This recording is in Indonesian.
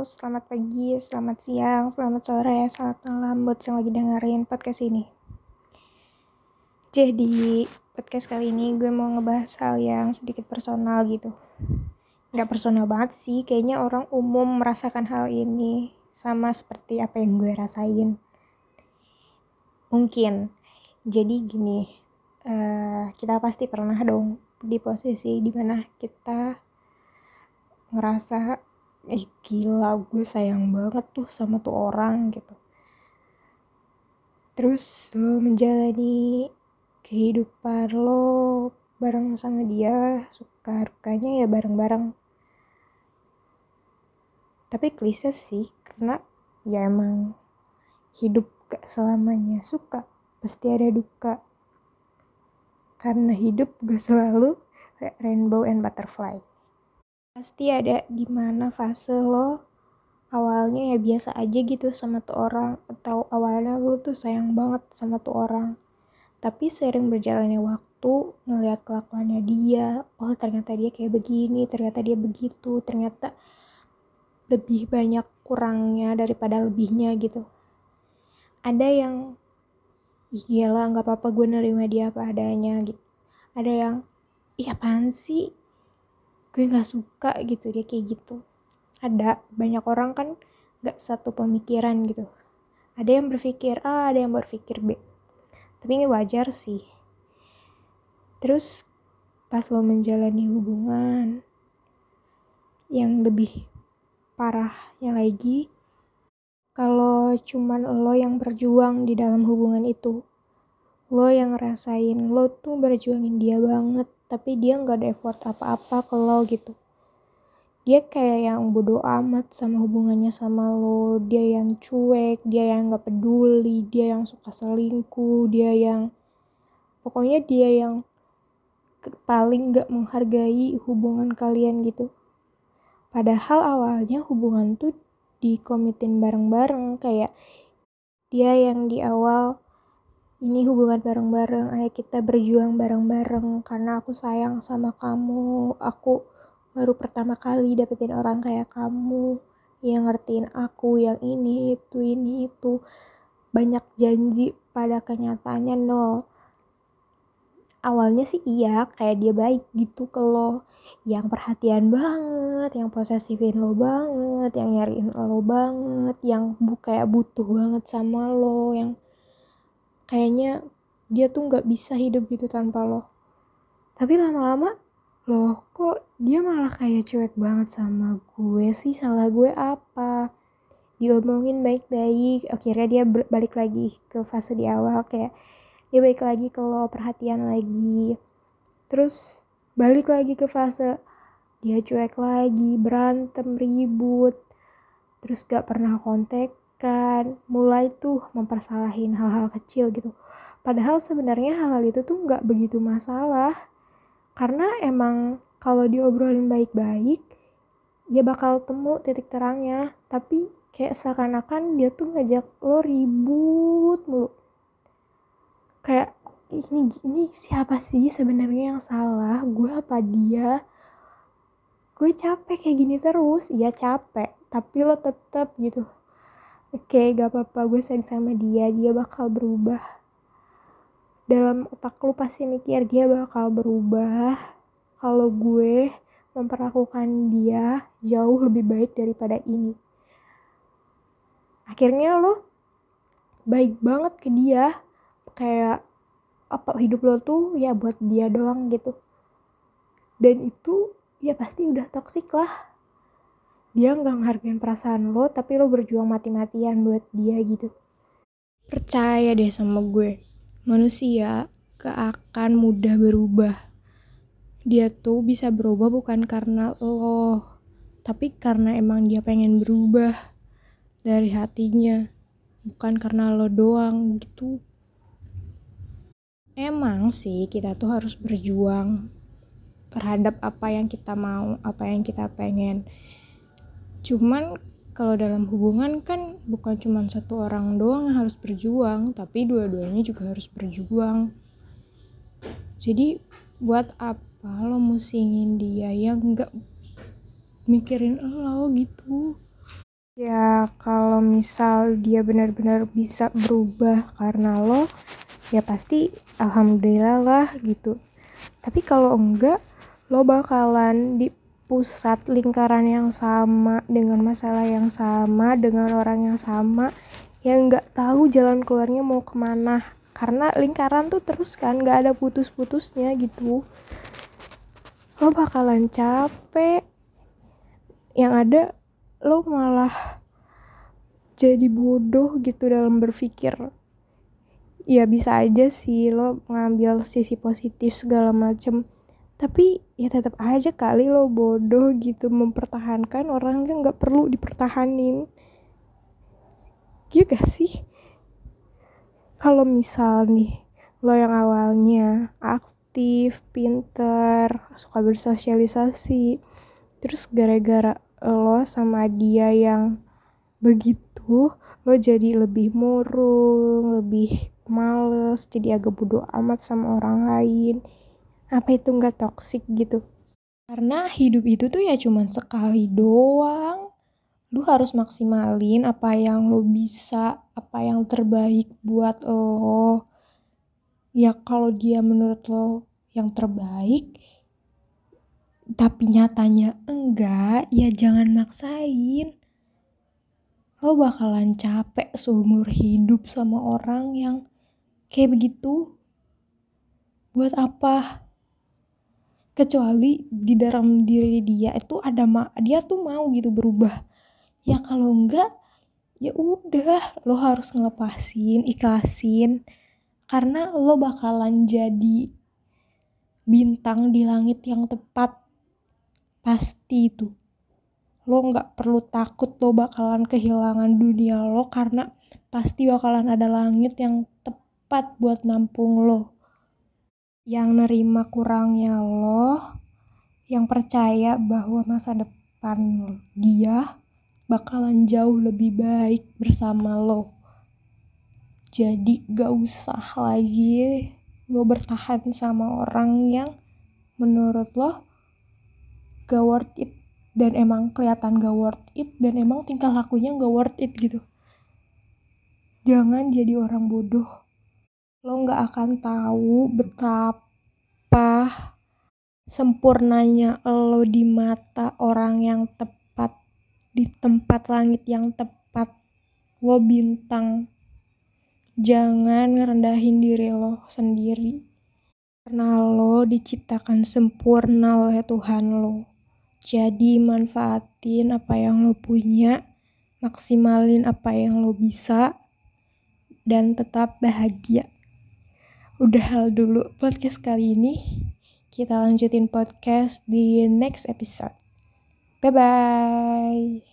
selamat pagi, selamat siang, selamat sore, selamat malam buat yang lagi dengerin podcast ini. Jadi, podcast kali ini gue mau ngebahas hal yang sedikit personal gitu. Gak personal banget sih, kayaknya orang umum merasakan hal ini sama seperti apa yang gue rasain. Mungkin, jadi gini, uh, kita pasti pernah dong di posisi di mana kita ngerasa ih gila gue sayang banget tuh sama tuh orang gitu. Terus lo menjalani kehidupan lo bareng sama dia suka dukanya ya bareng-bareng. Tapi klise sih karena ya emang hidup gak selamanya suka pasti ada duka. Karena hidup gak selalu rainbow and butterfly pasti ada di mana fase lo awalnya ya biasa aja gitu sama tuh orang atau awalnya lo tuh sayang banget sama tuh orang. Tapi sering berjalannya waktu ngelihat kelakuannya dia oh ternyata dia kayak begini ternyata dia begitu ternyata lebih banyak kurangnya daripada lebihnya gitu. Ada yang ih gila nggak apa-apa gue nerima dia apa adanya gitu. Ada yang iya apaan sih gue nggak suka gitu dia kayak gitu. Ada banyak orang kan nggak satu pemikiran gitu. Ada yang berpikir A ada yang berpikir B. Tapi ini wajar sih. Terus pas lo menjalani hubungan yang lebih parahnya lagi kalau cuman lo yang berjuang di dalam hubungan itu lo yang ngerasain lo tuh berjuangin dia banget tapi dia nggak ada effort apa-apa ke lo gitu. Dia kayak yang bodoh amat sama hubungannya sama lo. Dia yang cuek dia yang nggak peduli dia yang suka selingkuh dia yang pokoknya dia yang paling nggak menghargai hubungan kalian gitu. Padahal awalnya hubungan tuh dikomitin bareng-bareng kayak dia yang di awal ini hubungan bareng-bareng ayo kita berjuang bareng-bareng. Karena aku sayang sama kamu. Aku baru pertama kali dapetin orang kayak kamu. Yang ngertiin aku yang ini itu ini itu. Banyak janji pada kenyataannya nol. Awalnya sih iya kayak dia baik gitu ke lo. Yang perhatian banget yang posesifin lo banget yang nyariin lo banget yang bu kayak butuh banget sama lo yang kayaknya dia tuh nggak bisa hidup gitu tanpa lo. Tapi lama-lama loh kok dia malah kayak cuek banget sama gue sih? Salah gue apa? Diomongin baik-baik akhirnya dia balik lagi ke fase di awal kayak dia balik lagi ke lo perhatian lagi. Terus balik lagi ke fase dia cuek lagi berantem ribut terus gak pernah kontak kan mulai tuh mempersalahin hal-hal kecil gitu. Padahal sebenarnya hal-hal itu tuh nggak begitu masalah. Karena emang kalau diobrolin baik-baik ya bakal temu titik terangnya. Tapi kayak seakan-akan dia tuh ngajak lo ribut mulu. Kayak ini ini siapa sih sebenarnya yang salah? Gue apa dia? Gue capek kayak gini terus. Ya capek tapi lo tetep gitu oke okay, gak apa-apa gue sayang sama dia dia bakal berubah. Dalam otak lu pasti mikir dia bakal berubah. Kalau gue memperlakukan dia jauh lebih baik daripada ini. Akhirnya lo baik banget ke dia. Kayak apa hidup lo tuh ya buat dia doang gitu. Dan itu ya pasti udah toksik lah dia nggak ngehargain perasaan lo tapi lo berjuang mati-matian buat dia gitu. Percaya deh sama gue manusia gak akan mudah berubah. Dia tuh bisa berubah bukan karena lo tapi karena emang dia pengen berubah dari hatinya bukan karena lo doang gitu. Emang sih kita tuh harus berjuang terhadap apa yang kita mau apa yang kita pengen cuman kalau dalam hubungan kan bukan cuma satu orang doang yang harus berjuang tapi dua-duanya juga harus berjuang. Jadi buat apa lo musingin dia yang nggak mikirin lo gitu? Ya kalau misal dia benar-benar bisa berubah karena lo ya pasti alhamdulillah lah gitu. Tapi kalau enggak lo bakalan di pusat lingkaran yang sama dengan masalah yang sama dengan orang yang sama yang nggak tahu jalan keluarnya mau ke mana. Karena lingkaran tuh terus kan nggak ada putus-putusnya gitu. Lo bakalan capek. Yang ada lo malah jadi bodoh gitu dalam berpikir. Ya bisa aja sih lo ngambil sisi positif segala macem tapi ya tetap aja kali lo bodoh gitu mempertahankan orang yang nggak perlu dipertahanin. Gitu gak sih? Kalau misal nih lo yang awalnya aktif pinter suka bersosialisasi terus gara-gara lo sama dia yang begitu lo jadi lebih murung lebih males jadi agak bodoh amat sama orang lain apa itu nggak toksik gitu karena hidup itu tuh ya cuman sekali doang lu harus maksimalin apa yang lo bisa apa yang terbaik buat lo ya kalau dia menurut lo yang terbaik tapi nyatanya enggak ya jangan maksain lo bakalan capek seumur hidup sama orang yang kayak begitu. Buat apa? Kecuali di dalam diri dia itu ada ma dia tuh mau gitu berubah. Ya kalau enggak ya udah lo harus ngelepasin, ikhlasin. Karena lo bakalan jadi bintang di langit yang tepat. Pasti itu. Lo nggak perlu takut lo bakalan kehilangan dunia lo karena pasti bakalan ada langit yang tepat buat nampung lo yang nerima kurangnya lo yang percaya bahwa masa depan dia bakalan jauh lebih baik bersama lo. Jadi gak usah lagi lo bertahan sama orang yang menurut lo gak worth it dan emang kelihatan gak worth it dan emang tingkah lakunya gak worth it gitu. Jangan jadi orang bodoh lo gak akan tahu betapa sempurnanya lo di mata orang yang tepat di tempat langit yang tepat. Lo bintang. Jangan ngerendahin diri lo sendiri. Karena lo diciptakan sempurna oleh Tuhan lo. Jadi manfaatin apa yang lo punya, maksimalin apa yang lo bisa, dan tetap bahagia. Udah hal dulu podcast kali ini. Kita lanjutin podcast di next episode. Bye bye.